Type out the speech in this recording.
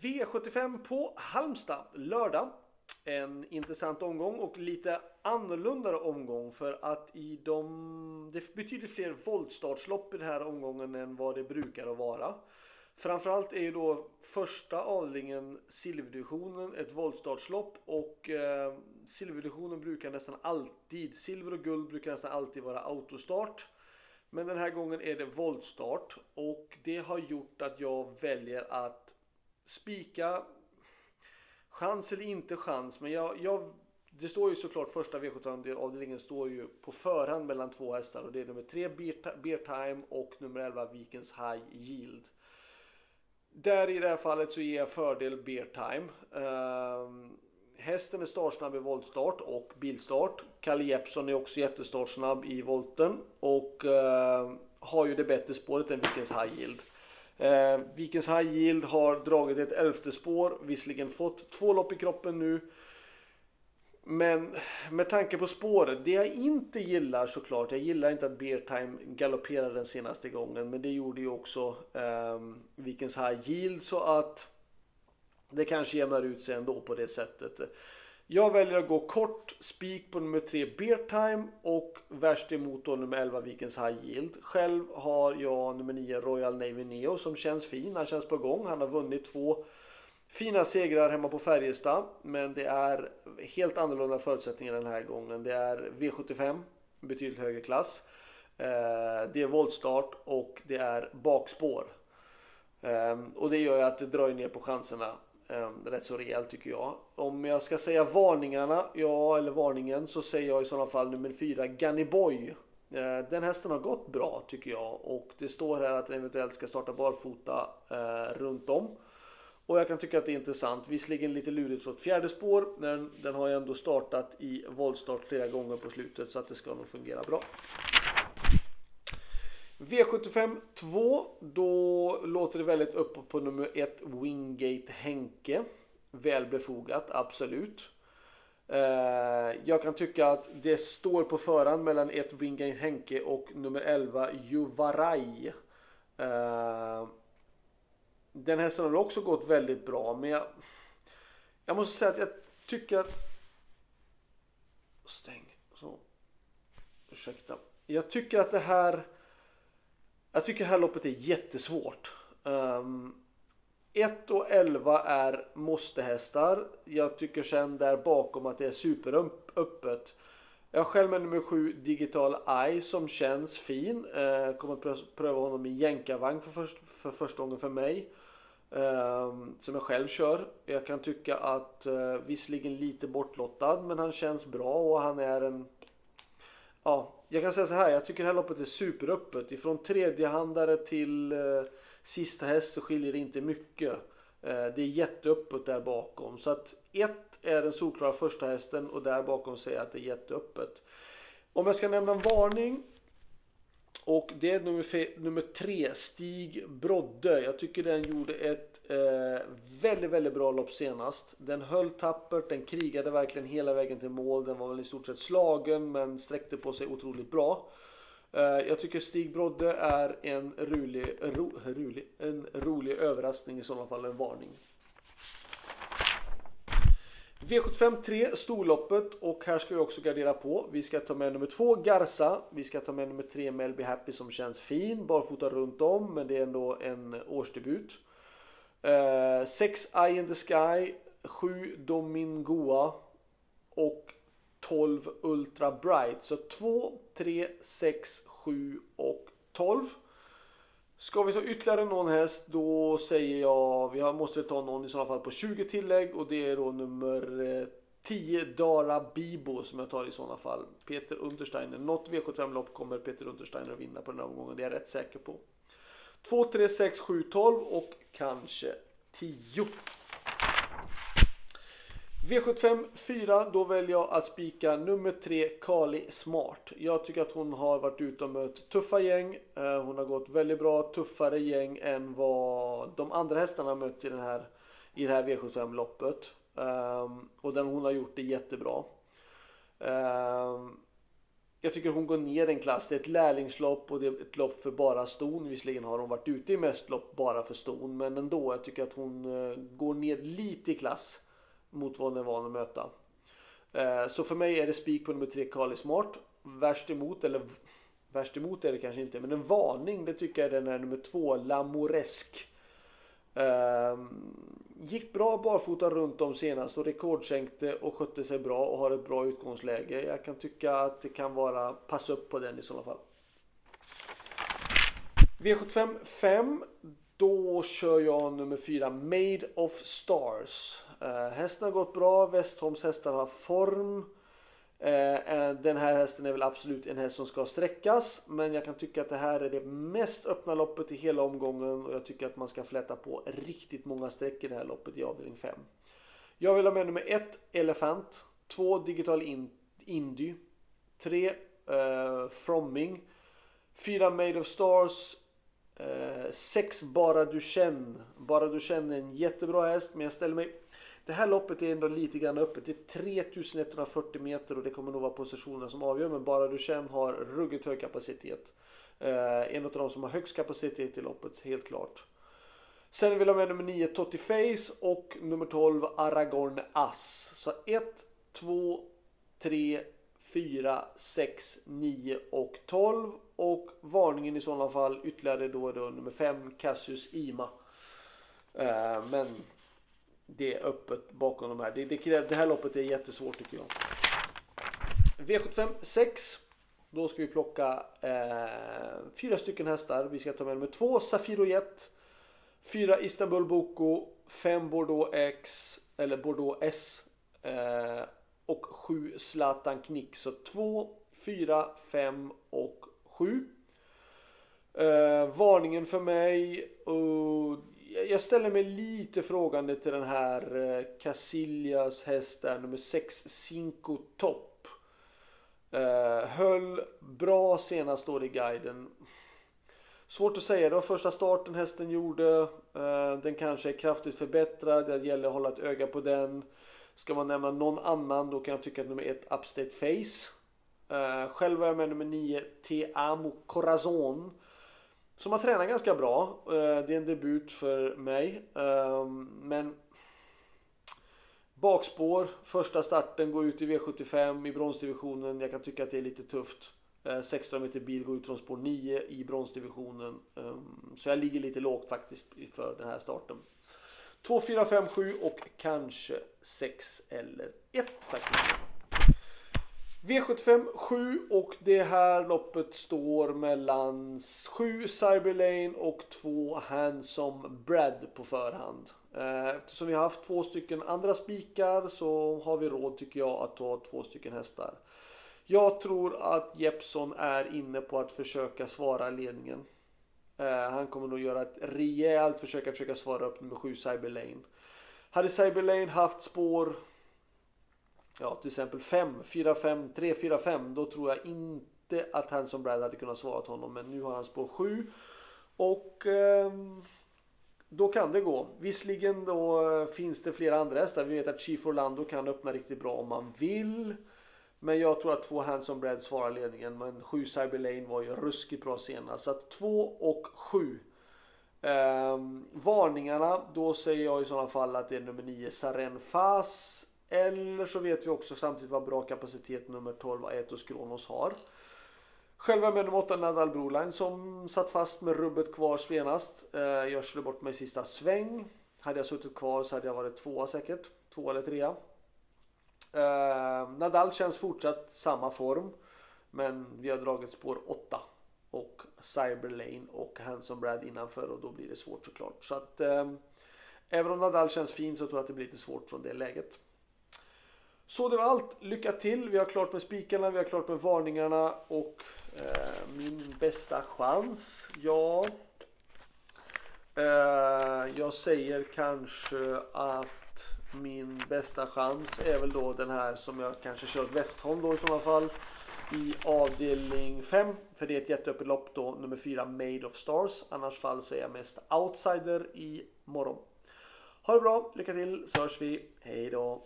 V75 på Halmstad lördag. En intressant omgång och lite annorlunda omgång för att i de... Det är betydligt fler voltstartslopp i den här omgången än vad det brukar att vara. Framförallt är ju då första avdelningen silverdivisionen ett voltstartslopp och eh, silverdivisionen brukar nästan alltid, silver och guld brukar nästan alltid vara autostart. Men den här gången är det voltstart och det har gjort att jag väljer att spika chans eller inte chans men jag, jag det står ju såklart första V75-avdelningen står ju på förhand mellan två hästar och det är nummer 3 Beer Time och nummer 11 Vikens High Yield. Där i det här fallet så ger jag fördel Beer Time. Uh, hästen är startsnabb i voltstart och bilstart. Kalle Jeppsson är också jättestartsnabb i volten och uh, har ju det bättre spåret än Vikens High Yield. Eh, Vikens High Yield har dragit ett elfte spår, visserligen fått två lopp i kroppen nu. Men med tanke på spåret, det jag inte gillar såklart, jag gillar inte att Beer Time galopperade den senaste gången, men det gjorde ju också eh, Vikens High Yield så att det kanske jämnar ut sig ändå på det sättet. Jag väljer att gå kort, spik på nummer 3 Beartime och värst emot då nummer 11 Vikens High Yield. Själv har jag nummer 9 Royal Navy Neo som känns fin. Han känns på gång. Han har vunnit två fina segrar hemma på Färjestad. Men det är helt annorlunda förutsättningar den här gången. Det är V75, betydligt högre klass. Eh, det är voltstart och det är bakspår. Ehm, och det gör ju att det drar ner på chanserna Ehm, rätt så rejält tycker jag. Om jag ska säga varningarna, ja eller varningen, så säger jag i sådana fall nummer fyra Gunny Boy. Eh, den hästen har gått bra tycker jag och det står här att den eventuellt ska starta barfota eh, runt om. Och jag kan tycka att det är intressant. Visserligen lite lurigt för ett fjärde spår, men den har ju ändå startat i voltstart flera gånger på slutet så att det ska nog fungera bra. V75 2. Då låter det väldigt uppe på nummer 1 Wingate Henke. Välbefogat, absolut. Eh, jag kan tycka att det står på förhand mellan 1 Wingate Henke och nummer 11 Juvaraj. Eh, den hästen har också gått väldigt bra men jag, jag måste säga att jag tycker att... Stäng. Så. Ursäkta. Jag tycker att det här jag tycker det här loppet är jättesvårt. Ehm, um, 1 och 11 är måstehästar. Jag tycker sen där bakom att det är superöppet. Jag har själv med nummer 7 Digital Eye som känns fin. Uh, kommer pröva honom i jänkarvagn för, först, för första gången för mig. Um, som jag själv kör. Jag kan tycka att uh, visserligen lite bortlottad men han känns bra och han är en Ja, jag kan säga så här. Jag tycker det här loppet är superöppet. Ifrån tredjehandare till eh, sista häst så skiljer det inte mycket. Eh, det är jätteöppet där bakom. Så att ett är den solklara första hästen och där bakom säger jag att det är jätteöppet. Om jag ska nämna en varning och det är nummer, nummer tre, Stig Brodde. Jag tycker den gjorde ett eh, väldigt, väldigt bra lopp senast. Den höll tappert, den krigade verkligen hela vägen till mål. Den var väl i stort sett slagen men sträckte på sig otroligt bra. Eh, jag tycker Stig Brodde är en rolig, ro, rolig, en rolig överraskning i sådana fall, en varning. V75 3, storloppet och här ska vi också gardera på. Vi ska ta med nummer 2 Garza. Vi ska ta med nummer 3 Melby Happy som känns fin. Barfota runt om men det är ändå en årsdebut. Eh, 6 uh, Eye in the Sky. 7 Domingoa. Och 12 Ultra Bright. Så 2, 3, 6, 7 och 12. Ska vi ta ytterligare någon häst då säger jag vi måste ta någon i sådana fall på 20 tillägg och det är då nummer eh, 10 Dara Bibo som jag tar i sådana fall. Peter Untersteiner. Något V75-lopp kommer Peter Untersteiner att vinna på den här omgången. Det är jag rätt säker på. 2, 3, 6, 7, 12 och kanske 10. V75 4, då väljer jag att spika nummer 3 Kali Smart. Jag tycker att hon har varit ute och mött tuffa gäng. Eh, hon har gått väldigt bra, tuffare gäng än vad de andra hästarna har mött i, den här, i det här V75 loppet. Ehm, och den hon har gjort det jättebra. Ehm, jag tycker hon går ner en klass. Det är ett lärlingslopp och det är ett lopp för bara ston. Visserligen har hon varit ute i mest lopp bara för ston. Men ändå, jag tycker att hon eh, går ner lite i klass mot vad den är van att möta. Eh, så för mig är det spik på nummer 3, Kali Smart. Värst emot, eller värst emot är det kanske inte, men en varning det tycker jag är den här nummer 2, Lamoresk. Ehm, gick bra barfota runt om senast och rekordsänkte och skötte sig bra och har ett bra utgångsläge. Jag kan tycka att det kan vara pass upp på den i sådana fall. V75 5. Då kör jag nummer 4 Made of Stars. Uh, hästen har gått bra. Westholms hästar har form. Uh, den här hästen är väl absolut en häst som ska sträckas. Men jag kan tycka att det här är det mest öppna loppet i hela omgången. Och jag tycker att man ska fläta på riktigt många streck i det här loppet i avdelning 5. Jag vill ha med nummer 1 Elefant. 2 Digital Indy. 3 uh, Fromming. 4 Made of Stars. 6 Bara Du Känn. Bara Du Känn är en jättebra häst men jag ställer mig det här loppet är ändå lite grann öppet. Det är 3140 meter och det kommer nog vara positionerna som avgör. Men bara Duchenne har ruggigt hög kapacitet. Eh, en av de som har högst kapacitet i loppet, helt klart. Sen vill jag med nummer 9 Totti Face och nummer 12 Aragorn Ass. Så 1, 2, 3, 4, 6, 9 och 12. Och varningen i sådana fall ytterligare då är då nummer 5 Cassius Ima. Eh, men det är öppet bakom de här. Det, det, det här loppet är jättesvårt tycker jag. V75 6. Då ska vi plocka eh, fyra stycken hästar. Vi ska ta med nummer 2 Safiro Jet. 4 Istanbul Boko. 5 Bordeaux X. Eller Bordeaux S. Eh, och 7 Zlatan Knick. Så 2, 4, 5 och 7. Eh, varningen för mig. Uh, jag ställer mig lite frågande till den här eh, Casillas häst där, nummer 6 Cinco Top. Eh, höll bra senast år i guiden. Svårt att säga, det var första starten hästen gjorde. Eh, den kanske är kraftigt förbättrad, det gäller att hålla ett öga på den. Ska man nämna någon annan då kan jag tycka att nummer 1 Upstate Face. Eh, själv var jag med nummer 9 Te Amo Corazon. Som har tränat ganska bra. Eh, det är en debut för mig. Ehm, men bakspår, första starten, går ut i V75 i bronsdivisionen. Jag kan tycka att det är lite tufft. Eh, 16 meter bil går ut från spår 9 i bronsdivisionen. Ehm, så jag ligger lite lågt faktiskt för den här starten. 2, 4, 5, 7 och kanske 6 eller 1 faktiskt. V75 7 och det här loppet står mellan 7 Cyberlane och 2 Handsome Bread på förhand. Eh, eftersom vi har haft två stycken andra spikar så har vi råd tycker jag att ta två stycken hästar. Jag tror att Jeppson är inne på att försöka svara ledningen. Eh, han kommer nog göra ett rejält försök att försöka svara upp nummer 7 Cyberlane. Hade Cyberlane haft spår ja, till exempel 5, 4, 5, 3, 4, 5. Då tror jag inte att Hanson Brad hade kunnat svara till honom. Men nu har han spår 7. Och eh, då kan det gå. Visserligen då eh, finns det flera andra hästar. Vi vet att Chief Orlando kan öppna riktigt bra om man vill. Men jag tror att två Hanson Brad svarar ledningen. Men 7 Cyber Lane var ju ruskigt bra senast. Så att 2 och 7. Eh, varningarna, då säger jag i sådana fall att det är nummer 9 Saren Fas eller så vet vi också samtidigt vad bra kapacitet nummer 12 Aetos Kronos har. Själva med nummer 8 Nadal Broline som satt fast med rubbet kvar senast. Eh, jag körde bort mig i sista sväng. Hade jag suttit kvar så hade jag varit tvåa säkert. Två eller trea. Eh, Nadal känns fortsatt samma form. Men vi har dragit spår 8. Och Cyberlane och Hanson Brad innanför och då blir det svårt såklart. Så att eh, även om Nadal känns fin så tror jag att det blir lite svårt från det läget. Så det var allt. Lycka till. Vi har klart med spikarna, vi har klart med varningarna och eh, min bästa chans. Ja. Eh, jag säger kanske att min bästa chans är väl då den här som jag kanske kör Westholm då i sådana fall. I avdelning 5. För det är ett jätteöppet lopp då. Nummer 4 Made of Stars. Annars fall så är jag mest outsider i morgon. Ha det bra. Lycka till så hörs vi. Hej då.